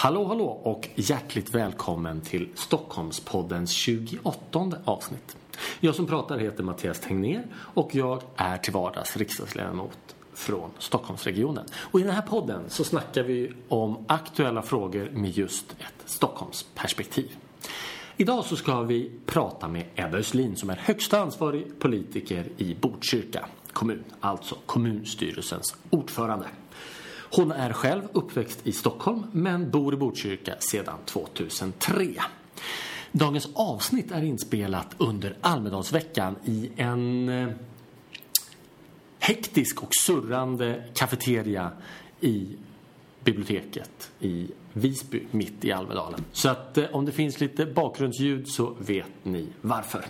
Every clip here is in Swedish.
Hallå hallå och hjärtligt välkommen till Stockholmspoddens 28 avsnitt. Jag som pratar heter Mattias Tegnér och jag är till vardags riksdagsledamot från Stockholmsregionen. Och i den här podden så snackar vi om aktuella frågor med just ett Stockholmsperspektiv. Idag så ska vi prata med Ebba Östlin som är högsta ansvarig politiker i Botkyrka kommun, alltså kommunstyrelsens ordförande. Hon är själv uppväxt i Stockholm men bor i Botkyrka sedan 2003. Dagens avsnitt är inspelat under Almedalsveckan i en eh, hektisk och surrande kafeteria i biblioteket i Visby mitt i Almedalen. Så att eh, om det finns lite bakgrundsljud så vet ni varför.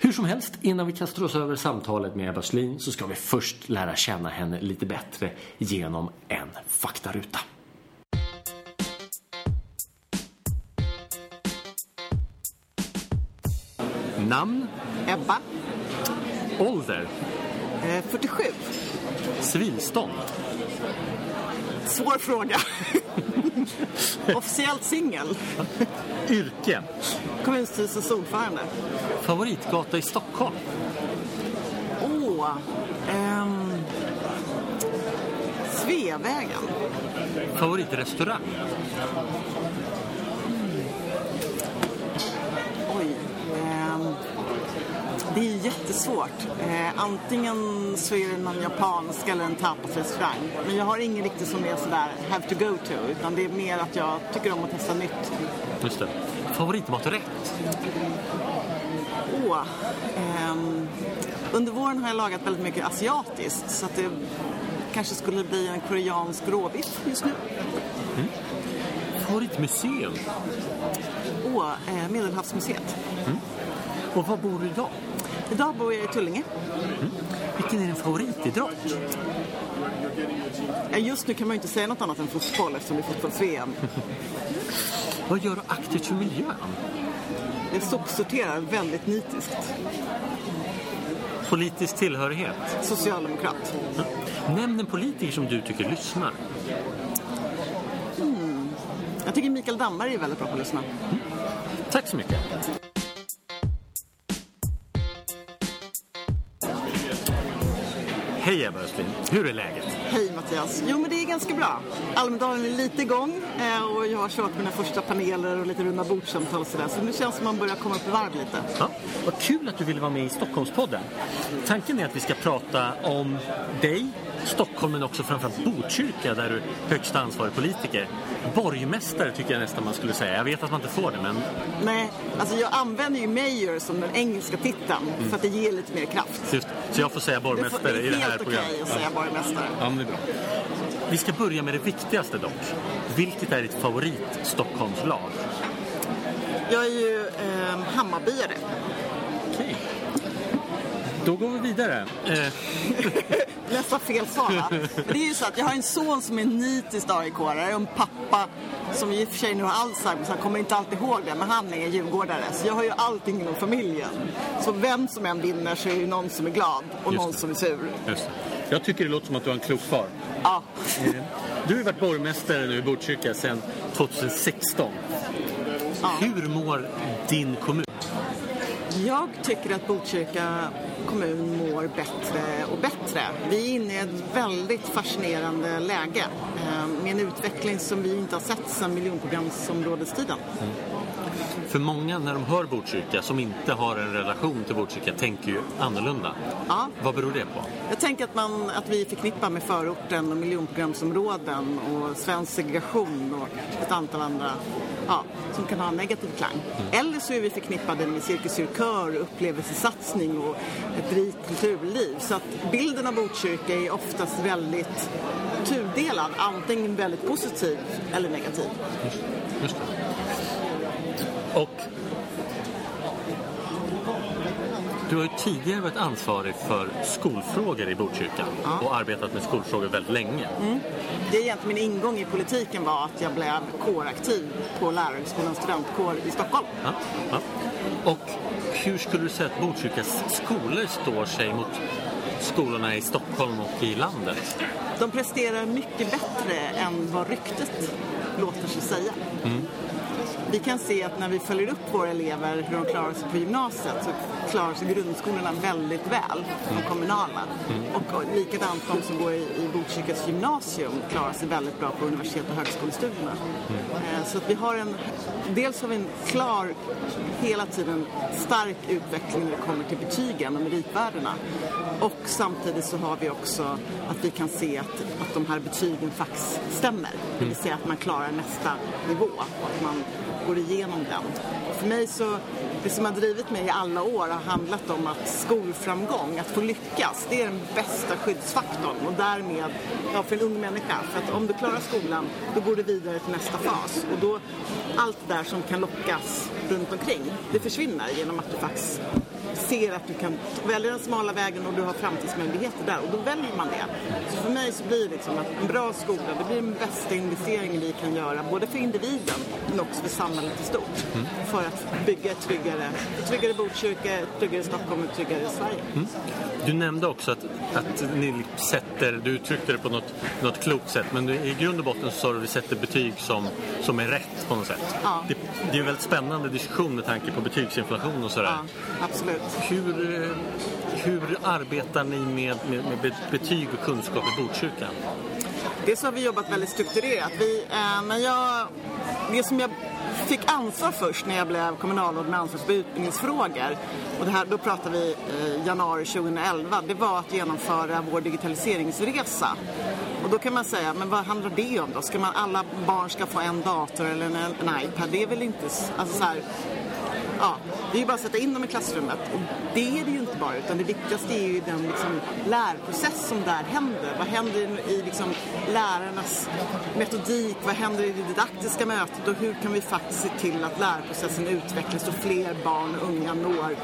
Hur som helst, innan vi kastar oss över samtalet med Ebba Schlin så ska vi först lära känna henne lite bättre genom en faktaruta. Namn, Ebba, ålder, eh, 47. civilstånd, Svår fråga. Officiellt singel. yrke, Kommunstyrelsens ordförande. favoritgata i Stockholm, Åh. ehm, Sveavägen. favoritrestaurang, Oj. ehm, är jättesvårt. Eh, antingen så är det någon japansk eller en tapasrestaurang. Men jag har ingen riktigt som är sådär have to go to. Utan det är mer att jag tycker om att testa nytt. just det. Favoritmaträtt, Åh. ehm, under våren har jag lagat väldigt mycket asiatiskt. Så att det kanske skulle bli en koreansk råbiff just nu. favoritmuseum Åh, eh, Medelhavsmuseet. och var bor du idag? Idag bor jag i Tullinge. Vilken är din favoritidrott? Just nu kan man ju inte säga något annat än fotboll eftersom det är fotbolls-VM. Vad gör du aktivt för miljön? Det sopsorterar väldigt nitiskt. Politisk tillhörighet? Socialdemokrat. Nämn en politiker som du tycker lyssnar. Jag tycker Mikael Damberg är väldigt bra på att lyssna. Tack så mycket. Hej Ebba Östlin, hur är läget? Hej Mattias. Jo men det är ganska bra. Almedalen är lite igång eh, och jag har kört mina första paneler och lite runda bordssamtal och sådär. Så nu känns det som man börjar komma upp i varv lite. Ja, vad kul att du ville vara med i Stockholmspodden. Tanken är att vi ska prata om dig, Stockholm men också framförallt Botkyrka där du är högsta ansvarig politiker. Borgmästare tycker jag nästan man skulle säga. Jag vet att man inte får det men Nej, alltså jag använder ju mayor som den engelska titeln för att det ger lite mer kraft. just, så jag får säga Det, får, borgmästare det i är det här helt okej programmet. att säga borgmästare. Ja, men det är bra. Vi ska börja med det viktigaste dock. Vilket är ditt favorit Stockholmslag? Jag är ju eh, Hammarbyare. Okej. Då går vi vidare. Eh, Nästan fel svar va? Det är ju så att jag har en son som är nitiskt aik och en pappa som i och för sig nu har Alzheimer så han kommer inte alltid ihåg det men han är djurgårdare så jag har ju allting inom familjen. Så vem som än vinner så är det ju någon som är glad och Just någon det. som är sur. Jag tycker det låter som att du har en klok far. Ja. Du har varit borgmästare nu i Botkyrka sedan 2016. Hur mår din kommun? Jag tycker att Botkyrka kommun mår bättre och bättre. Vi är inne i ett väldigt fascinerande läge eh, med en utveckling som vi inte har sett sedan miljonprogramsområdestiden. Mm. För många när de hör Botkyrka som inte har en relation till Botkyrka tänker ju annorlunda. Ja. Vad beror det på? Jag tänker att, man, att vi förknippar med förorten och miljonprogramsområden och svensk segregation och ett antal andra ja, som kan ha en negativ klang. Eller så är vi förknippade med Cirkus Cirkör, upplevelsesatsning och ett rikt kulturliv. Så att bilden av Botkyrka är oftast väldigt tudelad, antingen väldigt positiv eller negativ. Just det. Och du har ju tidigare varit ansvarig för skolfrågor i Botkyrka och arbetat med skolfrågor väldigt länge. Det är egentligen min ingång i politiken var att jag blev kåraktiv på Lärarhögskolans studentkår i Stockholm. Ja, ja. Och hur skulle du säga att Botkyrkas skolor står sig mot skolorna i Stockholm och i landet? De presterar mycket bättre än vad ryktet låter sig säga. Vi kan se att när vi följer upp våra elever hur de klarar sig på gymnasiet så klarar sig grundskolorna väldigt väl, de kommunala. Och likadant de som går i, i Botkyrkas gymnasium klarar sig väldigt bra på universitet och högskolestudierna. Eh, Så att vi har en, dels har vi en klar, hela tiden stark utveckling när det kommer till betygen och meritvärderna. Och samtidigt så har vi också att vi kan se att, att de här betygen faktiskt stämmer. Det vill säga att man klarar nästa nivå och att man går igenom den. För mig så, det som har drivit mig i alla år har handlat om att skolframgång, att få lyckas, det är den bästa skyddsfaktorn och därmed, ja, för en ung människa. För att om du klarar skolan, då går du vidare till nästa fas. Och då, allt det där som kan lockas runt omkring, det försvinner genom att du faktiskt ser att du kan välja den smala vägen och du har framtidsmöjligheter där och då väljer man det. Så för mig så blir det liksom att en bra skola, det blir den bästa investeringen vi kan göra både för individen men också för samhället i stort. För att bygga ett tryggare, tryggare Botkyrka, ett tryggare Stockholm, ett tryggare Sverige. Du nämnde också att, att ni sätter, du uttryckte det på något, något klokt sätt, men i grund och botten så sa du att vi sätter betyg som, som är rätt på något sätt. Ja. Det, det är en väldigt spännande diskussion med tanke på betygsinflation och sådär. Ja, absolut. Hur, eh, hur arbetar ni med, med, med be- betyg och kunskap i Botkyrka? Dels har vi jobbat väldigt strukturerat. Vi, eh, när jag, det som jag fick ansvar först när jag blev kommunalråd med ansvar för utbildningsfrågor, och det här, då pratar vi eh, januari 2011, det var att genomföra vår digitaliseringsresa. Och då kan man säga, men vad handlar det om då? Ska man, alla barn ska få en dator eller en, en iPad? Det är väl inte, alltså så här, Ja, det är ju bara att sätta in dem i klassrummet. Och det är det ju bara, utan det viktigaste är ju den liksom, lärprocess som där händer. Vad händer i, liksom, lärarnas metodik? Vad händer i det didaktiska mötet? Och hur kan vi faktiskt se till att lärprocessen utvecklas och fler barn och unga når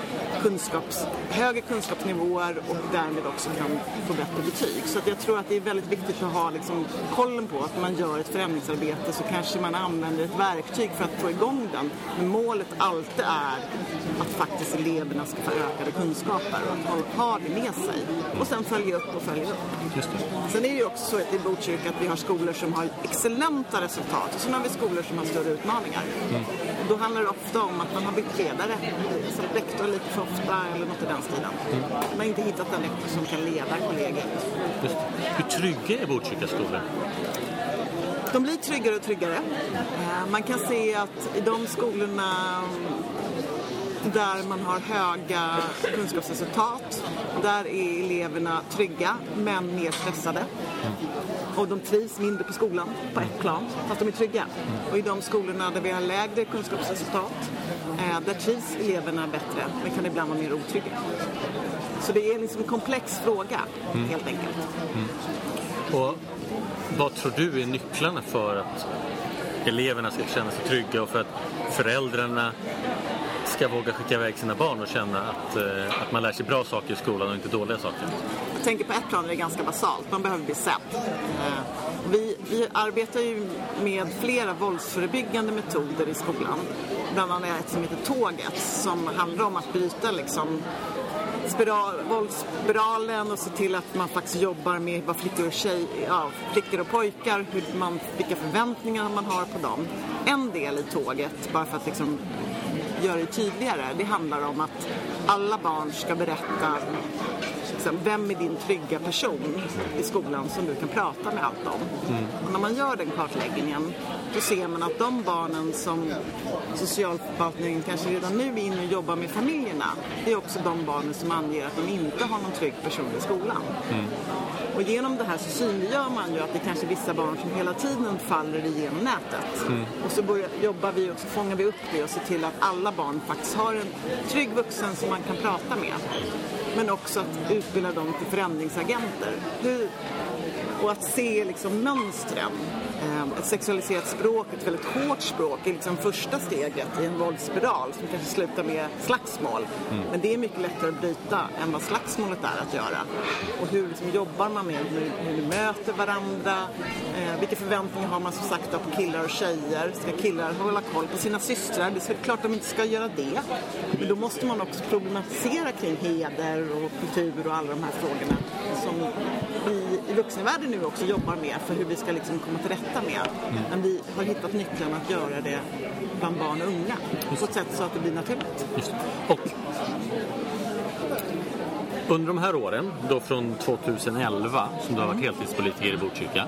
kunskaps, högre kunskapsnivåer och därmed också kan få bättre betyg. Så att jag tror att det är väldigt viktigt att ha liksom, kollen på att när man gör ett förändringsarbete så kanske man använder ett verktyg för att få igång den. Men målet alltid är att faktiskt eleverna ska få ökade kunskaper och att ha, det med sig. Och sen följa upp och följa upp. Just det. Sen är det ju också så i Botkyrka att vi har skolor som har excellenta resultat och sen har vi skolor som har större utmaningar. Och då handlar det ofta om att man har bytt ledare, som rektor lite för ofta eller något i den stilen. Man har inte hittat en rektor som kan leda kollegiet. Just. Hur trygga är Botkyrkas skolor? De blir tryggare och tryggare. Eh, Man kan se att i de skolorna där man har höga kunskapsresultat, där är eleverna trygga men mer stressade. Och de trivs mindre på skolan på ett plan, fast de är trygga. Och i de skolorna där vi har lägre kunskapsresultat, eh, där trivs eleverna bättre men kan ibland vara mer otrygga. Så det är liksom en komplex fråga, helt enkelt. Och vad tror du är nycklarna för att eleverna ska känna sig trygga och för att föräldrarna ska våga skicka iväg sina barn och känna att, eh, att man lär sig bra saker i skolan och inte dåliga saker? Jag tänker på ett plan är det ganska basalt. Man behöver bli sedd. Eh, Vi, vi arbetar ju med flera våldsförebyggande metoder i skolan. Bland annat ett som heter Tåget som handlar om att bryta liksom spiral, våldsspiralen och se till att man faktiskt jobbar med vad flickor och, tjej, ja, flickor och pojkar, hur man, vilka förväntningar man har på dem. En del i Tåget, bara för att liksom gör det tydligare, det handlar om att alla barn ska berätta liksom, vem är din trygga person i skolan som du kan prata med allt om. Och när man gör den kartläggningen då ser man att de barnen som socialförvaltningen kanske redan nu är inne och jobbar med familjerna det är också de barnen som anger att de inte har någon trygg person i skolan. Och genom det här så synliggör man ju att det kanske är vissa barn som hela tiden faller igenom nätet. Och så börjar, jobbar vi och så fångar vi upp det och ser till att alla barn faktiskt har en trygg vuxen som man kan prata med. Men också att utbilda dem till förändringsagenter. Hur, och att se liksom mönstren. Eh, Ett sexualiserat språk, ett väldigt hårt språk, är liksom första steget i en våldsspiral som kanske slutar med slagsmål. Men det är mycket lättare att bryta än vad slagsmålet är att göra. Och hur liksom jobbar man med hur, hur du möter varandra? Eh, vilka förväntningar har man som sagt på killar och tjejer? Ska killar hålla koll på sina systrar? Det är klart de inte ska göra det. Men då måste man också problematisera kring heder och kultur och alla de här frågorna som vi i vuxenvärlden nu också jobbar med för hur vi ska liksom komma till rätta med. Men vi har hittat nyckeln att göra det bland barn och unga på ett sätt så att det blir naturligt. Just. Och under de här åren, då från 2011 som du har varit heltidspolitiker i Botkyrka.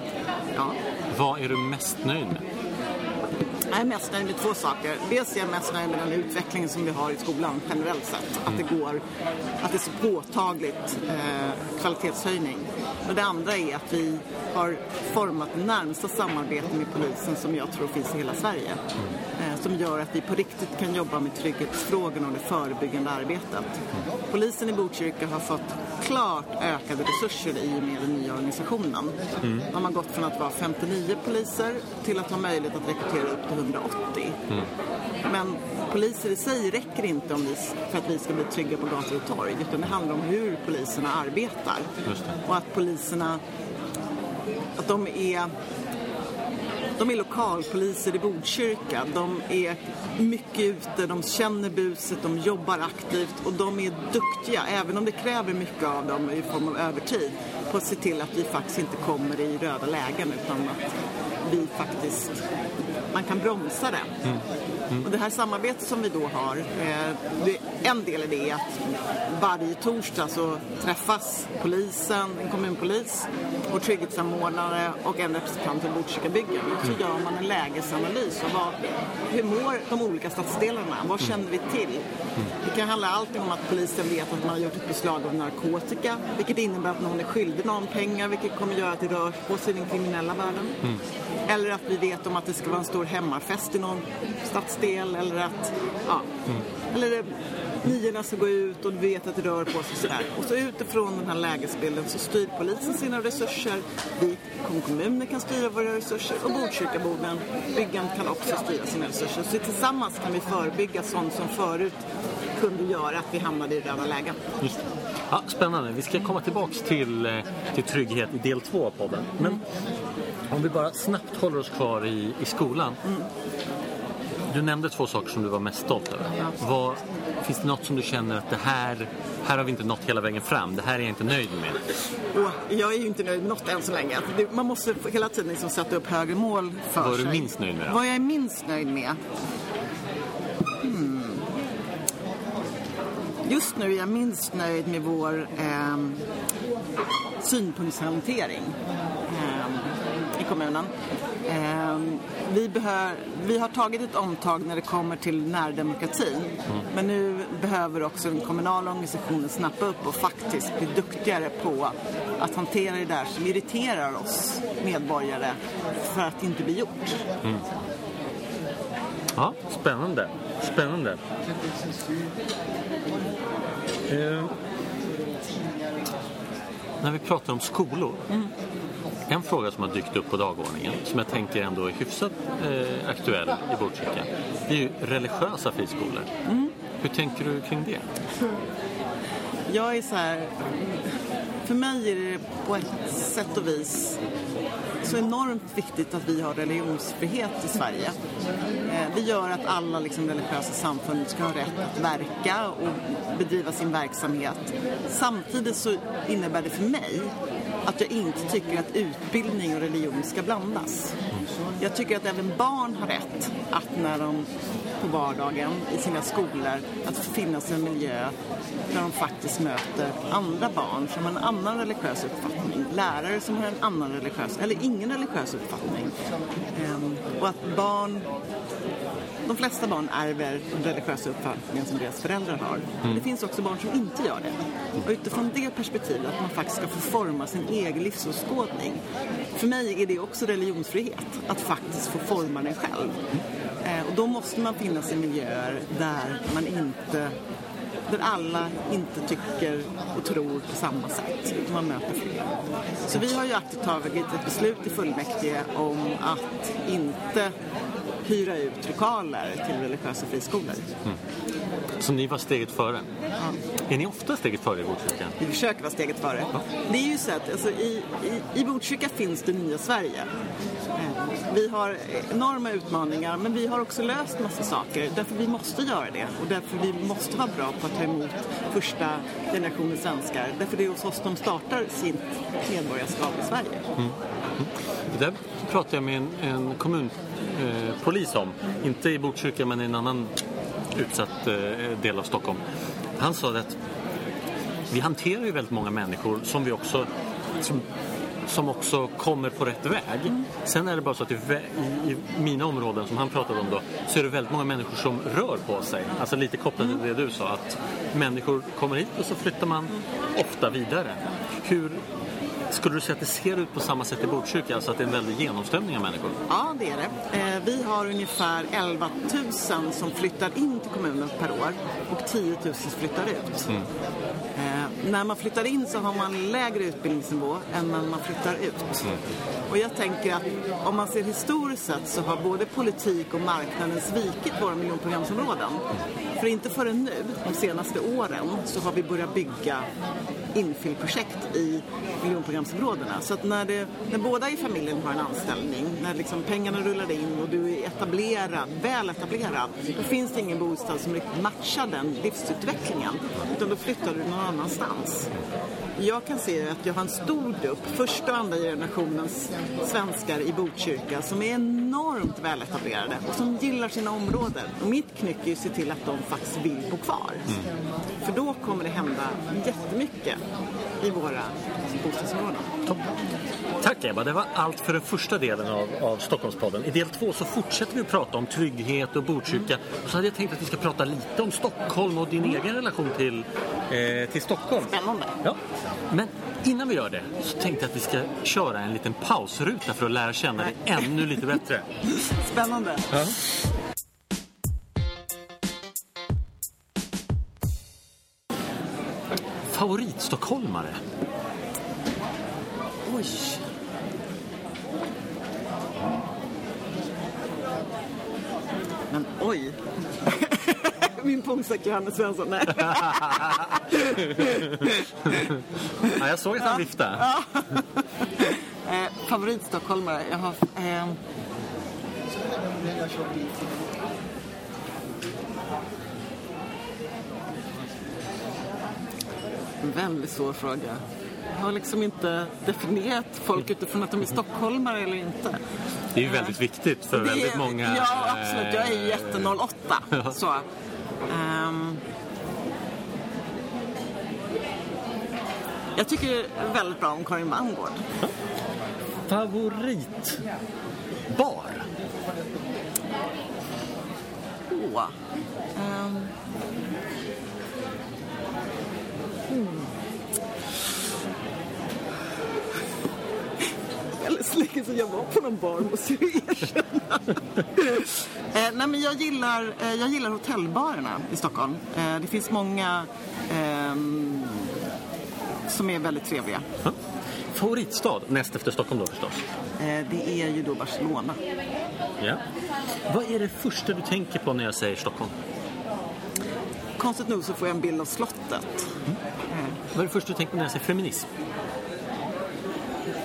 Ja. Vad är du mest nöjd med? Jag är mest nöjd med två saker. Dels är jag mest nöjd med den utvecklingen som vi har i skolan generellt sett. Att det går, att det är så påtagligt eh, kvalitetshöjning. Och det andra är att vi har format det närmsta samarbete med polisen som jag tror finns i hela Sverige. Som gör att vi på riktigt kan jobba med trygghetsfrågorna och det förebyggande arbetet. Polisen i Botkyrka har fått klart ökade resurser i och med den nya organisationen. De har gått från att vara 59 poliser till att ha möjlighet att rekrytera upp till 180. Men poliser i sig räcker inte om vi, för att vi ska bli trygga på gator och torg. Utan det handlar om hur poliserna arbetar. Och att poliserna, att de är de är lokalpoliser i Botkyrka. De är mycket ute, de känner buset, de jobbar aktivt och de är duktiga, även om det kräver mycket av dem i form av övertid, på att se till att vi faktiskt inte kommer i röda lägen utan att vi faktiskt, man kan bromsa det. Och det här samarbetet som vi då har, eh, en del i det är att varje torsdag så träffas polisen, en kommunpolis och trygghetssamordnare och en representant för Botkyrkabyggen. Och så gör man en lägesanalys av vad, hur mår de olika stadsdelarna, vad känner vi till? Det kan handla allting om att polisen vet att man har gjort ett beslag av narkotika, vilket innebär att någon är skyldig någon pengar, vilket kommer göra att det rör på sig i den kriminella världen. Eller att vi vet om att det ska vara en stor hemmafest i någon stadsdel eller att ja, eller niorna ska gå ut och vi vet att det rör på sig sådär. Och så utifrån den här lägesbilden så styr polisen sina resurser, vi kommuner kan styra våra resurser och Botkyrkaboden, byggan kan också styra sina resurser. Så tillsammans kan vi förebygga sånt som förut kunde göra att vi hamnade i röda lägen. Just det. Ja, spännande. Vi ska komma tillbaks till, eh, till trygghet i del två av podden. Men om vi bara snabbt håller oss kvar i, i skolan. Du nämnde två saker som du var mest stolt över. Vad, finns det något som du känner att det här, här har vi inte nått hela vägen fram. Det här är jag inte nöjd med. Och jag är ju inte nöjd med något än så länge. Det- Man måste hela tiden liksom sätta upp högre mål för Vad är du minst nöjd med då? Vad jag är minst nöjd med? Just nu är jag minst nöjd med vår eh, synpunktshantering eh, i kommunen. Eh, vi, behör, vi har tagit ett omtag när det kommer till närdemokratin. Men nu behöver också den kommunala organisationen snappa upp och faktiskt bli duktigare på att hantera det där som irriterar oss medborgare för att det inte blir gjort. Ja, spännande. Spännande. Eh, när vi pratar om skolor. En fråga som har dykt upp på dagordningen som jag tänker ändå är hyfsat eh, aktuell i Botkyrka. Det är ju religiösa friskolor. Hur tänker du kring det? Jag är så här... För mig är det på ett sätt och vis så enormt viktigt att vi har religionsfrihet i Sverige. Eh, det gör att alla liksom, religiösa samfund ska ha rätt att verka och bedriva sin verksamhet. Samtidigt så innebär det för mig att jag inte tycker att utbildning och religion ska blandas. Jag tycker att även barn har rätt att när de på vardagen i sina skolor att finnas i en miljö där de faktiskt möter andra barn som har en annan religiös uppfattning. Lärare som har en annan religiös, eller ingen religiös uppfattning. Ehm, och att barn de flesta barn ärver den religiösa uppfattningen som deras föräldrar har. Men det finns också barn som inte gör det. Och utifrån det perspektivet, att man faktiskt ska få forma sin egen livsåskådning. För mig är det också religionsfrihet, att faktiskt få forma den själv. Eh, och då måste man finnas i miljöer där man inte där alla inte tycker och tror på samma sätt, utan man möter fler. Så vi har ju aktivt tagit ett beslut i fullmäktige om att inte hyra ut lokaler till religiösa friskolor. Mm. Så ni var steget före. Är ni ofta steget före i Botkyrka? Vi försöker vara steget före. Det är ju så att alltså, i, i, i Botkyrka finns det nya Sverige. Eh, Vi har enorma utmaningar men vi har också löst massa saker därför vi måste göra det och därför vi måste vara bra på att ta emot första generationen svenskar. Därför det är hos oss de startar sitt medborgarskap i Sverige. Det där pratade jag med en, en kommunpolis eh, om. Inte i Botkyrka men i en annan utsatt eh, del av Stockholm. Han sa att vi hanterar ju väldigt många människor som vi också som, som också kommer på rätt väg. Sen är det bara så att i, i, i mina områden som han pratade om då så är det väldigt många människor som rör på sig. Alltså lite kopplat till det du sa att människor kommer hit och så flyttar man ofta vidare. Hur skulle du säga att det ser ut på samma sätt i Botkyrka? Alltså att det är en väldig genomströmning av människor? Ja, det är det. Eh, Vi har ungefär 11 000 som flyttar in till kommunen per år och 10 000 som flyttar ut. Eh, När man flyttar in så har man lägre utbildningsnivå än när man flyttar ut. Och jag tänker att om man ser historiskt sett så har både politik och marknaden svikit våra miljonprogramsområden. För inte förrän nu, de senaste åren, så har vi börjat bygga infillprojekt i miljonprogramsområdena. Så att när, det, när båda i familjen har en anställning, när liksom pengarna rullar in och du är etablerad, väl etablerad, då finns det ingen bostad som matchar den livsutvecklingen. Utan då flyttar du någon annanstans. Jag kan se att jag har en stor grupp, första och andra generationens svenskar i Botkyrka som är enormt väletablerade och som gillar sina områden. Och mitt knyck är ju att se till att de faktiskt vill bo kvar. För då kommer det hända jättemycket i våra bostadsområden. Tack Ebba, det var allt för den första delen av, av Stockholmspodden. I del två så fortsätter vi att prata om trygghet och Botkyrka. Och så hade jag tänkt att vi ska prata lite om Stockholm och din egen relation till, eh, till Stockholm. Spännande. Ja. Men innan vi gör det så tänkte jag att vi ska köra en liten pausruta för att lära känna dig ännu lite bättre. Spännande. Favoritstockholmare? Oj. Men oj. Min polsek Johannes Svensson. Nej. Ja, jag såg att han viftade. Eh, favoritstockholmare? Jag har... Eh, en väldigt svår fråga. Har liksom inte definierat folk utifrån att de är stockholmare eller inte. Det är ju väldigt viktigt för Det väldigt är- många. Ja, absolut. Jag är eh, jätte 08. Så. Ehm, jag tycker väldigt bra om Karin Manngård. Favoritbar? Åh. Ehm. Hmm. Länge sedan jag var på någon bar måste jag erkänna. eh, nej men jag gillar, eh, jag gillar hotellbarerna i Stockholm. Eh, det finns många ehm, som är väldigt trevliga. Favoritstad? Näst efter Stockholm då förstås. Det är ju då Barcelona. Ja. Vad är det första du tänker på när jag säger Stockholm? Konstigt nog så får jag en bild av slottet. Vad är det första du tänker på när jag säger feminism?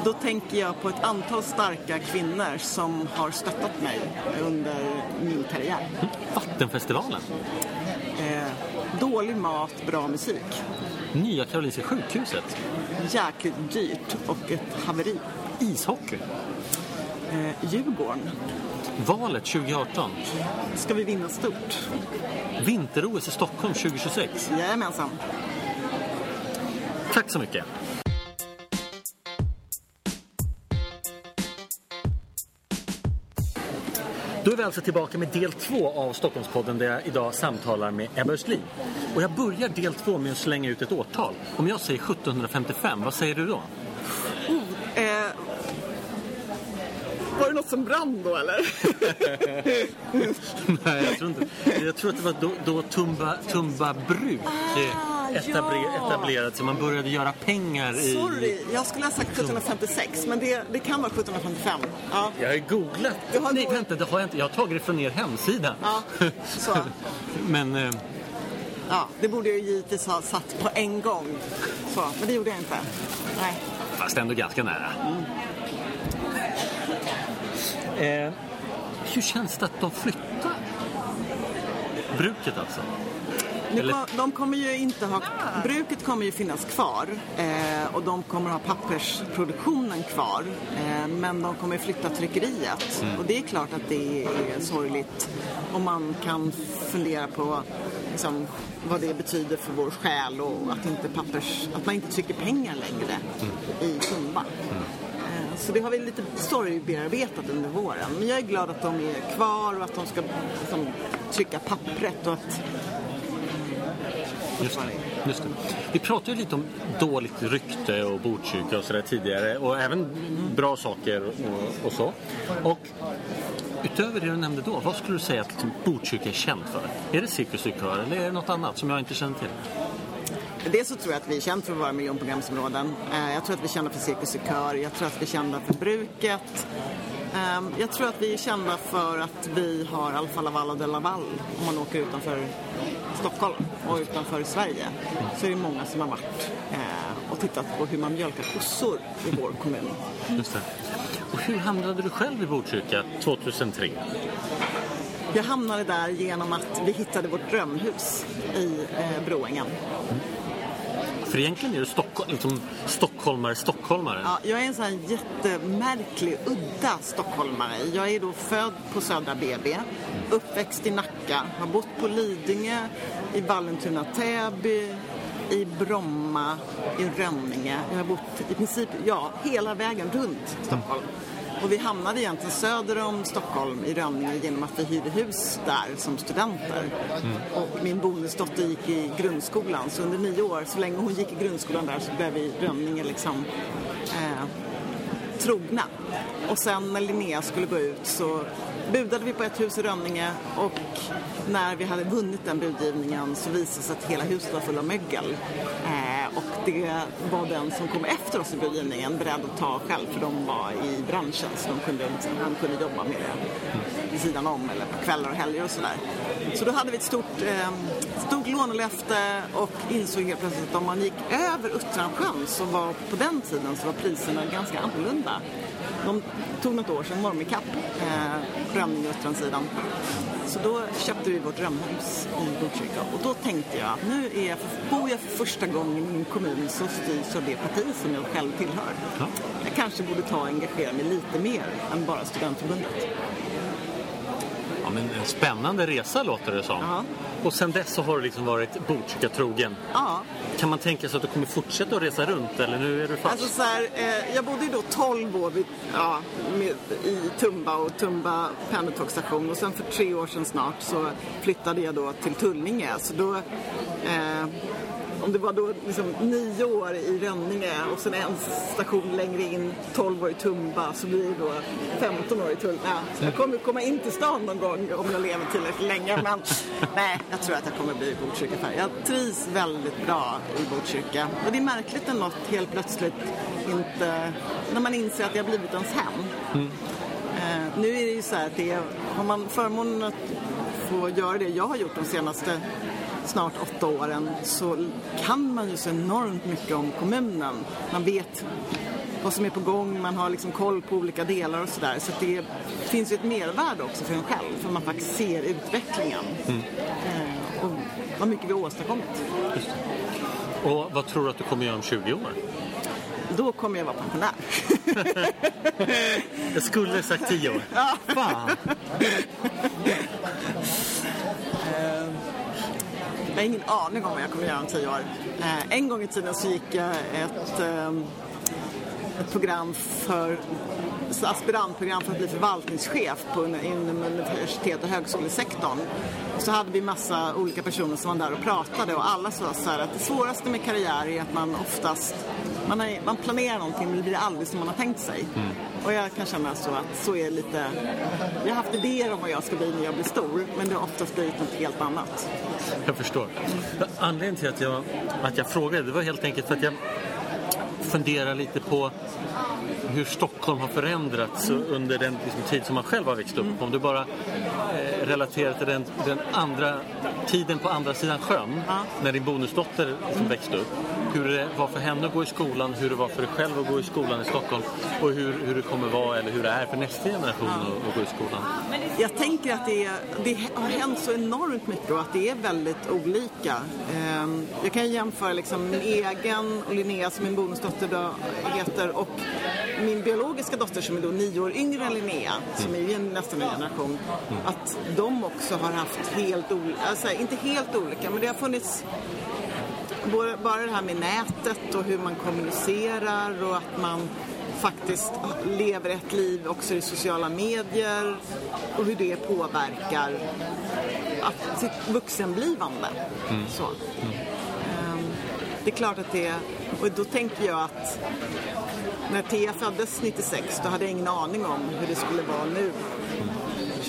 Då tänker jag på ett antal starka kvinnor som har stöttat mig under min karriär. Vattenfestivalen? Eh, dålig mat, bra musik. Nya Karolinska sjukhuset? Jäkligt dyrt och ett haveri. Ishockey? Eh, Djurgården. Valet 2018? Ska vi vinna stort? Vinter-OS i Stockholm 2026? Jajamensan. Tack så mycket. Då är vi alltså tillbaka med del två av Stockholmspodden där jag idag samtalar med Ebba Östlin. Och jag börjar del två med att slänga ut ett årtal. Om jag säger 1755, vad säger du då? Eh, var det något som brann då eller? Nej, jag tror inte. Jag tror att det var då, då Tumba, Tumba bruk. Ah, etabler, ja. etablerat sig. Man började göra pengar i... Sorry, jag skulle ha sagt 1756, men det, det kan vara 1755. Ja. Jag har googlat. Har Nej, googlat. vänta, det har jag inte. Jag har tagit det från er hemsida. Ja, så. Men eh, Ja, det borde jag ju givetvis ha satt på en gång. Så, men det gjorde jag inte. Nej. fast ändå ganska nära. Eh, hur känns det att de flyttar? Bruket alltså? Eller- kom, de kommer ju inte ha, bruket kommer ju finnas kvar eh, och de kommer ha pappersproduktionen kvar. Eh, men de kommer flytta tryckeriet. Och det är klart att det är sorgligt. Och man kan fundera på liksom, vad det betyder för vår själ och att, inte pappers, att man inte trycker pengar längre i Tumba. Eh, Så det har vi lite sorgbearbetat under våren. Men jag är glad att de är kvar och att de ska liksom, trycka pappret och att Just det. Just det. Vi pratade lite om dåligt rykte och Botkyrka och sådär tidigare och även bra saker och, och så. Och utöver det du nämnde då, vad skulle du säga att Botkyrka är känt för? Är det Cirkus eller är det något annat som jag inte känner till? Dels så tror jag att vi är kända för våra miljonprogramsområden. Eh, Jag tror att vi är kända för Cirkus och Kör. Jag tror att vi är kända för bruket. Ehm, Jag tror att vi är kända för att vi har Alfa Laval de Laval om man åker utanför Stockholm och utanför Sverige. Så är det många som har varit eh, och tittat på hur man mjölkar kossor i vår kommun. Just det. Och hur hamnade du själv i Botkyrka 2003? Jag hamnade där genom att vi hittade vårt drömhus i eh, Broängen. För egentligen är du Stockholm, liksom stockholmare, stockholmare. Ja, jag är en sån här jättemärklig, udda stockholmare. Jag är då född på Södra BB, uppväxt i Nacka, har bott på Lidingö, i Vallentuna, Täby, i Bromma, i Rönninge. Jag har bott i princip, ja, hela vägen runt Stockholm. Och vi hamnade egentligen söder om Stockholm i Rönninge genom att vi hyrde hus där som studenter. Och min bonusdotter gick i grundskolan så under nio år, så länge hon gick i grundskolan där så blev vi i Rönninge liksom eh, trogna. Och sen när Linnea skulle gå ut så budade vi på ett hus i Rönninge och när vi hade vunnit den budgivningen så visade det sig att hela huset var fullt av mögel. Eh, och det var den som kom efter oss i budgivningen beredd att ta själv för de var i branschen så de kunde, han kunde jobba med det vid sidan om eller på kvällar och helger och sådär. Så då hade vi ett stort, eh, stort lånelöfte och insåg helt plötsligt att om man gick över Uttransjön så var på den tiden så var priserna ganska annorlunda. De tog något år sedan var de ikapp eh, Rönninge och Uttransidan. Så då köpte vi vårt drömhus i Botkyrka och då tänkte jag att nu är jag, bor jag för första gången i min kommun som styrs av det parti som jag själv tillhör. Ja. Jag kanske borde ta och engagera mig lite mer än bara studentförbundet. Ja, men en spännande resa låter det som. Ja. Och sen dess så har du liksom varit Botkyrka-trogen. Ja, Kan man tänka sig att du kommer fortsätta att resa runt eller nu är du fast? Alltså så här, eh, jag bodde ju då 12 år vid, ja, med, i Tumba och Tumba pendeltågsstation och sen för tre år sedan snart så flyttade jag då till Tullinge. Så då, eh, om det var då liksom nio år i Rönninge och sen en station längre in, 12 år i Tumba, så blir det då 15 år i Tullinge. Ja, så jag kommer komma in till stan någon gång om jag lever tillräckligt länge. Men nej, jag tror att jag kommer bli Botkyrkafärg. Jag trivs väldigt bra i Botkyrka. Och det är märkligt ändå att helt plötsligt inte, när man inser att det har blivit ens hem. Eh, nu är det ju så här att det har man förmånen att få göra det jag har gjort de senaste snart åtta åren så kan man ju så enormt mycket om kommunen. Man vet vad som är på gång, man har liksom koll på olika delar och sådär. Så det finns ju ett mervärde också för en själv, för man faktiskt ser utvecklingen. Eh, och vad mycket vi har åstadkommit. Och vad tror du att du kommer göra om 20 år? Då kommer jag vara pensionär. Jag skulle sagt 10 år. Fan! Jag har ingen aning om vad jag kommer göra om tio år. Eh, en gång i tiden så gick jag ett, eh, ett program för aspirantprogram för att bli förvaltningschef på, inom universitet och högskolesektorn. Så hade vi massa olika personer som var där och pratade och alla sa så här att det svåraste med karriär är att man oftast man, har, man planerar någonting men det blir aldrig som man har tänkt sig. Mm. Och jag kan känna så att så är lite... Jag har haft idéer om vad jag ska bli när jag blir stor men det har oftast blivit något helt annat. Jag förstår. Anledningen till att jag, att jag frågade det var helt enkelt för att jag funderar lite på hur Stockholm har förändrats mm. under den liksom, tid som man själv har växt upp. Mm. Om du bara eh, relaterar till den, den, andra tiden på andra sidan sjön, ja. när din bonusdotter liksom, växte upp hur det var för henne att gå i skolan, hur det var för dig själv att gå i skolan i Stockholm och hur, hur det kommer vara eller hur det är för nästa generation att, att gå i skolan? Jag tänker att det, är, det har hänt så enormt mycket och att det är väldigt olika. Ehm, jag kan jämföra liksom min egen och Linnea som min bonusdotter då heter och min biologiska dotter som är då nio år yngre än Linnea, som är ju nästan en generation, att de också har haft helt olika, alltså inte helt olika, men det har funnits bara det här med nätet och hur man kommunicerar och att man faktiskt lever ett liv också i sociala medier och hur det påverkar att sitt vuxenblivande. Mm. Så. Mm. Um, det är klart att det, och då tänker jag att när Thea föddes 96 då hade jag ingen aning om hur det skulle vara nu.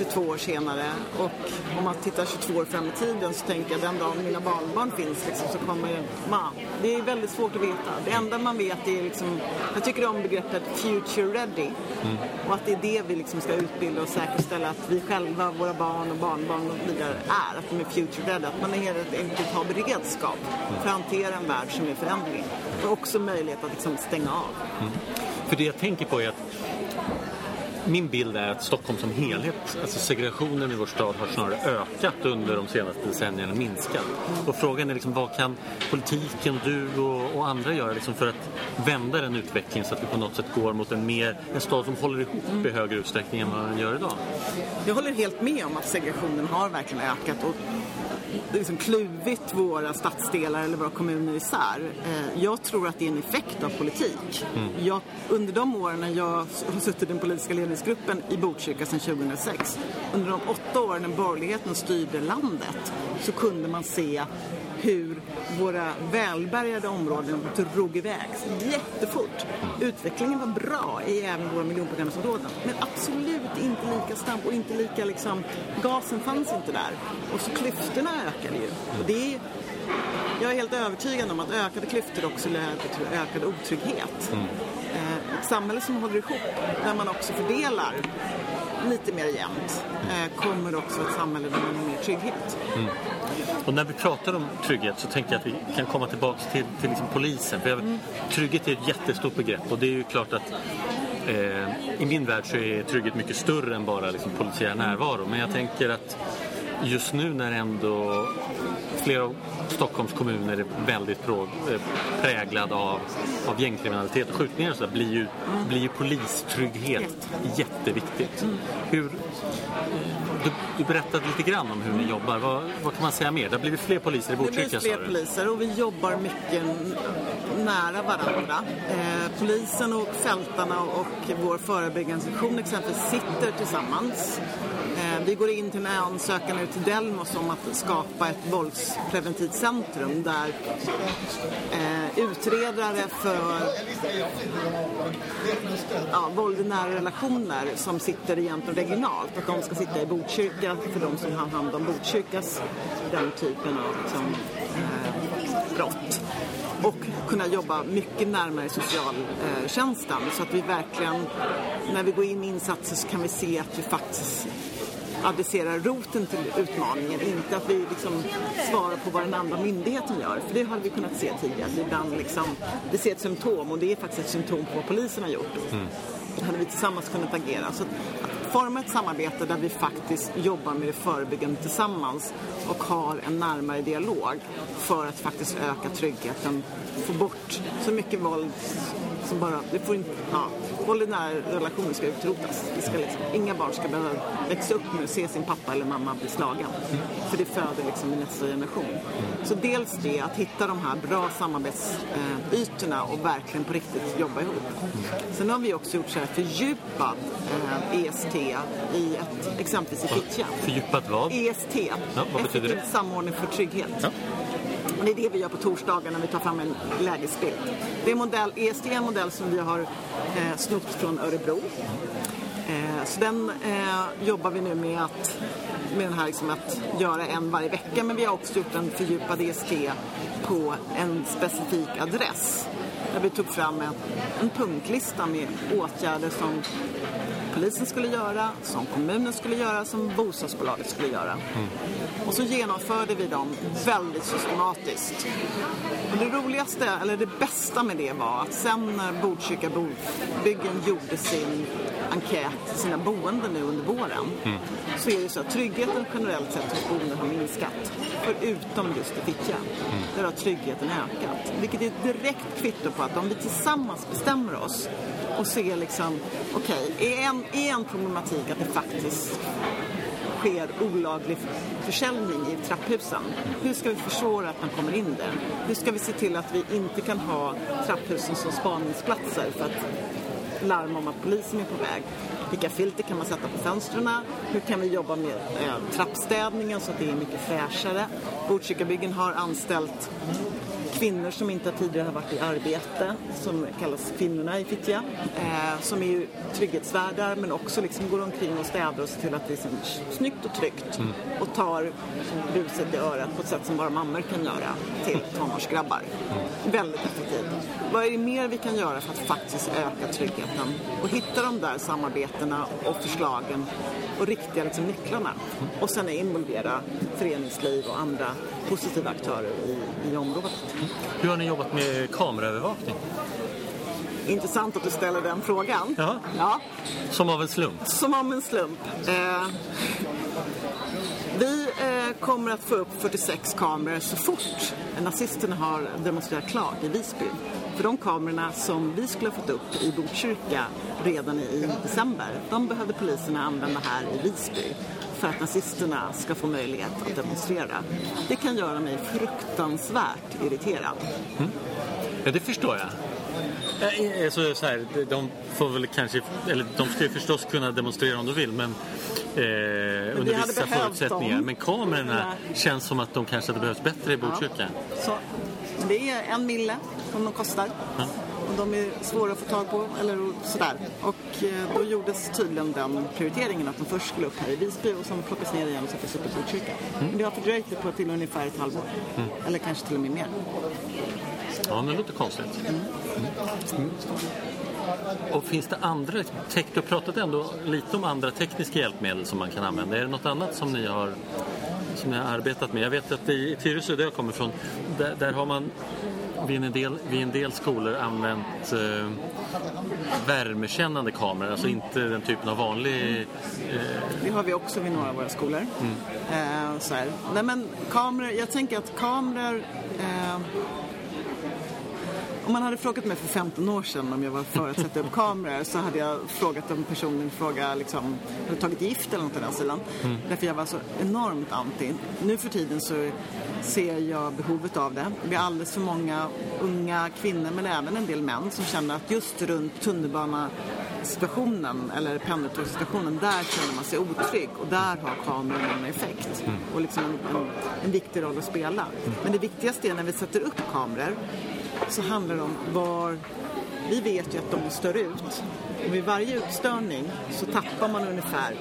22 år senare. Och om man tittar 22 år fram i tiden så tänker jag den dagen mina barnbarn finns liksom, så kommer man. Det är väldigt svårt att veta. Det enda man vet är liksom, jag tycker om begreppet future ready. Mm. Och att det är det vi liksom ska utbilda och säkerställa att vi själva, våra barn och barnbarn och vidare är. Att de är future ready. Att man helt enkelt har beredskap för att hantera en värld som är föränderlig. Och också möjlighet att liksom stänga av. Mm. För det jag tänker på är att min bild är att Stockholm som helhet, alltså segregationen i vår stad har snarare ökat under de senaste decennierna, minskat. Och frågan är liksom, vad kan politiken, du och, och andra göra liksom för att vända den utvecklingen så att vi på något sätt går mot en, mer, en stad som håller ihop i högre utsträckning än vad den gör idag? Jag håller helt med om att segregationen har verkligen ökat och liksom kluvit våra stadsdelar eller våra kommuner isär. Eh, jag tror att det är en effekt av politik. Mm. Jag, under de åren när jag har suttit i den politiska ledningsgruppen i Botkyrka sedan 2006, under de åtta åren när borgerligheten styrde landet, så kunde man se hur våra välbärgade områden drog iväg jättefort. Utvecklingen var bra i även våra miljonprogramsområden men absolut inte lika snabb och inte lika liksom, gasen fanns inte där. Och så klyftorna ökade ju. Och det är, jag är helt övertygad om att ökade klyftor också leder till ökad otrygghet. Mm. Eh, ett samhälle som håller ihop, där man också fördelar lite mer jämnt, eh, kommer också ett samhälle där man har mer trygghet. Mm. Och när vi pratar om trygghet så tänker jag att vi kan komma tillbaka till, till liksom polisen. För jag, mm. Trygghet är ett jättestort begrepp och det är ju klart att eh, i min värld så är trygghet mycket större än bara liksom, polisiär närvaro. Men jag tänker att just nu när ändå flera av Stockholms kommuner är väldigt eh, präglad av, av gängkriminalitet och skjutningar så där, blir ju, blir ju polistrygghet jätteviktigt. Hur, du, du, berättade lite grann om hur ni jobbar. Vad, vad, kan man säga mer? Det har blivit fler poliser i Botkyrka Det blir fler poliser och vi jobbar mycket nära varandra. Eh, polisen och fältarna och vår förebyggande sektion exempelvis sitter tillsammans vi går in till en ansökan nu till Delmos om att skapa ett våldspreventivt centrum där eh, utredare för ja, våld i nära relationer som sitter egentligen regionalt, att de ska sitta i Botkyrka för de som har hand om Botkyrkas den typen av liksom, eh, brott. Och kunna jobba mycket närmare socialtjänsten så att vi verkligen, när vi går in i insatser så kan vi se att vi faktiskt adresserar roten till utmaningen. Inte att vi liksom svarar på vad den andra myndigheten gör. För det hade vi kunnat se tidigare. Ibland liksom, vi ser ett symptom och det är faktiskt ett symptom på vad polisen har gjort. Mm. Då hade vi tillsammans kunnat agera. Så att forma ett samarbete där vi faktiskt jobbar med det förebyggande tillsammans och har en närmare dialog för att faktiskt öka tryggheten, få bort så mycket våld som bara, det får inte, ja, våld i nära relationer ska utrotas. Det ska liksom, inga barn ska behöva växa upp med att se sin pappa eller mamma bli slagen. För det föder liksom i nästa generation. Så dels det, att hitta de här bra samarbetsytorna och verkligen på riktigt jobba ihop. Sen har vi också gjort så här fördjupad eh, EST i ett, exempelvis i Fittja. Fördjupat vad? EST, Ja, vad betyder det? effektiv samordning för trygghet. Ja. Och Det är det vi gör på torsdagar när vi tar fram en lägesbild. Det är modell, EST är en modell som vi har eh, snott från Örebro. Eh, så den eh, jobbar vi nu med att, med den här liksom att göra en varje vecka. Men vi har också gjort en fördjupad EST på en specifik adress. Där vi tog fram en, en punktlista med åtgärder som polisen skulle göra, som kommunen skulle göra, som bostadsbolaget skulle göra. Och så genomförde vi dem väldigt systematiskt. Och det roligaste, eller det bästa med det var att sen när Botkyrka Byggen gjorde sin enkät, sina boenden nu under våren, så är det så att tryggheten generellt sett hos boenden har minskat. Förutom just i Fittja. Där har tryggheten ökat. Vilket är ett direkt kvitto på att om vi tillsammans bestämmer oss och se liksom, okej, är, en, är en problematik att det faktiskt sker olaglig försäljning i trapphusen. Hur ska vi försvåra att man kommer in där? Hur ska vi se till att vi inte kan ha trapphusen som spaningsplatser för att larma om att polisen är på väg? Vilka filter kan man sätta på fönstren? Hur kan vi jobba med eh, trappstädningen så att det är mycket fräschare? Botkyrkabyggen har anställt kvinnor som inte tidigare har varit i arbete, som kallas kvinnorna i Fittja, eh, som är ju trygghetsvärdar men också liksom går omkring och städar och ser till att det är liksom snyggt och tryggt och tar buset i örat på ett sätt som bara mammor kan göra till tonårsgrabbar. Väldigt effektivt. Vad är det mer vi kan göra för att faktiskt öka tryggheten och hitta de där samarbetena och förslagen och riktiga liksom, nycklarna och sen involvera föreningsliv och andra positiva aktörer i, i området. Hur har ni jobbat med kameraövervakning? Intressant att du ställer den frågan. Ja. Ja, Som av en slump? som om en slump. Eh, vi eh, kommer att få upp 46 kameror så fort nazisterna har demonstrerat klart i Visby. För de kamerorna som vi skulle ha fått upp i Botkyrka redan i december, de behövde poliserna använda här i Visby för att nazisterna ska få möjlighet att demonstrera. Det kan göra mig fruktansvärt irriterad. Ja, det förstår jag. Eh, Så, så här, de får väl kanske, eller de ska ju förstås kunna demonstrera om de vill, men eh, under vissa förutsättningar. dem. Men kamerorna känns som att de kanske hade behövts bättre i Botkyrka. Så, men det är en mille som de kostar. Ja. Och de är svåra att få tag på, eller sådär. Och eh, då gjordes tydligen den prioriteringen att de först skulle upp här i Visby och sen plockas ner igen och sättas upp i Botkyrka. Men det har fördröjt det på till ungefär ett halvår. Eller kanske till och med mer. Ja, det låter konstigt. Mm. Och finns det andra, tech, du har pratat ändå lite om andra tekniska hjälpmedel som man kan använda. Är det något annat som ni har, som ni har arbetat med? Jag vet att i Tyresö, där jag kommer ifrån, där, där har man vid en del, vid en del skolor använt eh, värmekännande kameror, alltså inte den typen av vanlig... Eh, Det har vi också vid några av våra skolor. Eh, så här. Nej, men kameror, jag tänker att kameror... Eh, om man hade frågat mig för 15 år sedan om jag var för att sätta upp kameror så hade jag frågat om personen i fråga liksom, hade tagit gift eller något i den stilen. Därför jag var så enormt anti. Nu för tiden så ser jag behovet av det. Vi har alldeles för många unga kvinnor men även en del män som känner att just runt tunnelbanesituationen eller pendeltågssituationen, där känner man sig otrygg och där har kameran en effekt och liksom en, en, en viktig roll att spela. Men det viktigaste är när vi sätter upp kameror så handlar det om var... Vi vet ju att de stör ut. Och vid varje utstörning så tappar man ungefär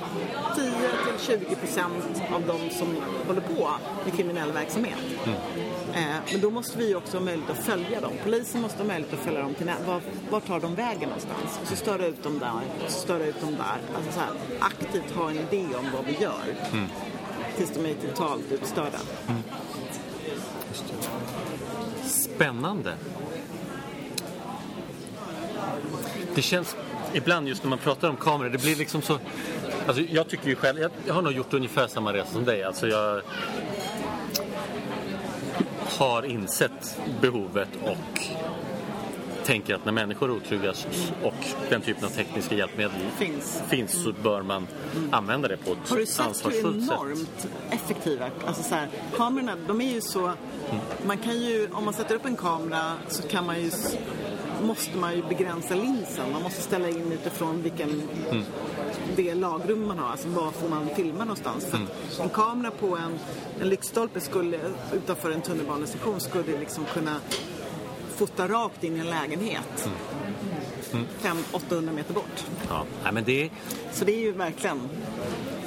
10-20 procent av de som håller på med kriminell verksamhet. Eh, men då måste vi också ha möjlighet att följa dem. Polisen måste ha möjlighet att följa dem till var, var tar de vägen någonstans? Och så störa ut dem där, och så störa ut dem där. Alltså så här, aktivt ha en idé om vad vi gör. Tills de är totalt utstörda. Spännande. Det känns ibland just när man pratar om kameror, det blir liksom så... Alltså jag tycker ju själv, jag, har nog gjort ungefär samma resa som dig. Alltså jag har insett behovet och tänker att när människor är otrygga och den typen av tekniska hjälpmedel Finns. finns så bör man använda det på Har du ett sett hur ansvarsfullt sätt. enormt effektiva, alltså så här, kamerorna, de är ju så, man kan ju, om man sätter upp en kamera så kan man ju, måste man ju begränsa linsen, man måste ställa in utifrån vilken, det lagrum man har, alltså var får man filma någonstans. För att en kamera på en, en lyktstolpe skulle, utanför en tunnelbanestation skulle liksom kunna fota rakt in i en lägenhet. 500-800 meter bort. Ja, nej, men det Så det är ju verkligen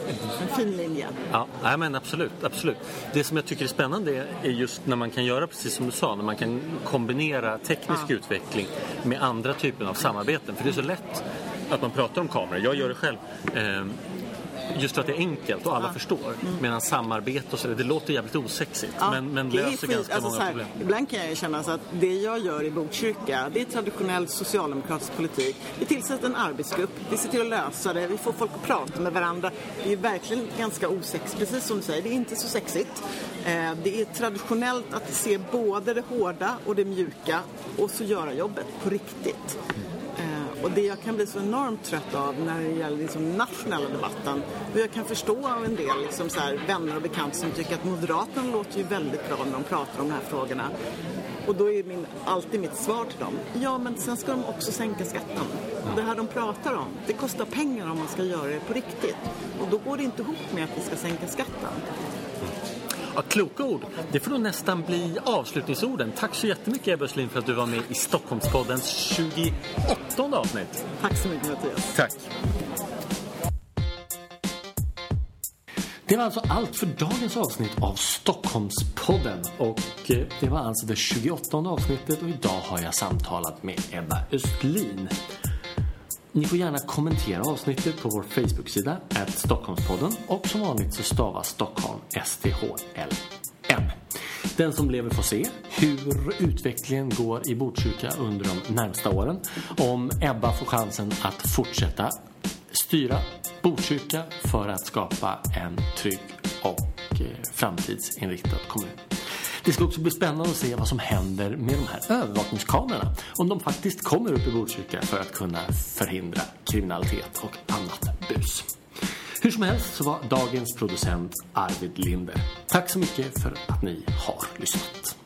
en fin linje. Ja, nej, men absolut, absolut. Det som jag tycker är spännande är just när man kan göra precis som du sa, när man kan kombinera teknisk Ja. utveckling med andra typer av samarbeten. För det är så lätt att man pratar om kameror. Jag gör det själv. Just för att det är enkelt och alla förstår. Medan samarbete och så, det låter jävligt osexigt. Ja, men, men löser skit- ganska alltså många här, problem. Ibland kan jag ju känna så att det jag gör i Botkyrka, det är traditionell socialdemokratisk politik. Vi tillsätter en arbetsgrupp, vi ser till att lösa det, vi får folk att prata med varandra. Det är verkligen ganska osexigt, precis som du säger, det är inte så sexigt. Eh, Det är traditionellt att se både det hårda och det mjuka och så göra jobbet på riktigt. Och det jag kan bli så enormt trött av när det gäller liksom nationella debatten och jag kan förstå av en del liksom så här, vänner och bekanta som tycker att Moderaterna låter ju väldigt bra när de pratar om de här frågorna. Och då är min, alltid mitt svar till dem, ja men sen ska de också sänka skatten. Det här de pratar om, det kostar pengar om man ska göra det på riktigt. Och då går det inte ihop med att vi ska sänka skatten. Ja, kloka ord. Det får nog nästan bli avslutningsorden. Tack så jättemycket Ebba Östlin för att du var med i Stockholmspoddens 28 avsnitt. Tack så mycket Mattias. Tack. Det var alltså allt för dagens avsnitt av Stockholmspodden. Och eh, det var alltså det 28 avsnittet och idag har jag samtalat med Ebba Östlin. Ni får gärna kommentera avsnittet på vår Facebook-sida, Stockholmspodden. Och som vanligt så stavas Stockholm S-T-H-L-M. Den som lever får se hur utvecklingen går i Botkyrka under de närmsta åren. Om Ebba får chansen att fortsätta styra Botkyrka för att skapa en trygg och eh, framtidsinriktad kommun. Det ska också bli spännande att se vad som händer med de här övervakningskamerorna. Om de faktiskt kommer upp i Botkyrka för att kunna förhindra kriminalitet och annat bus. Hur som helst så var dagens producent Arvid Linder. Tack så mycket för att ni har lyssnat.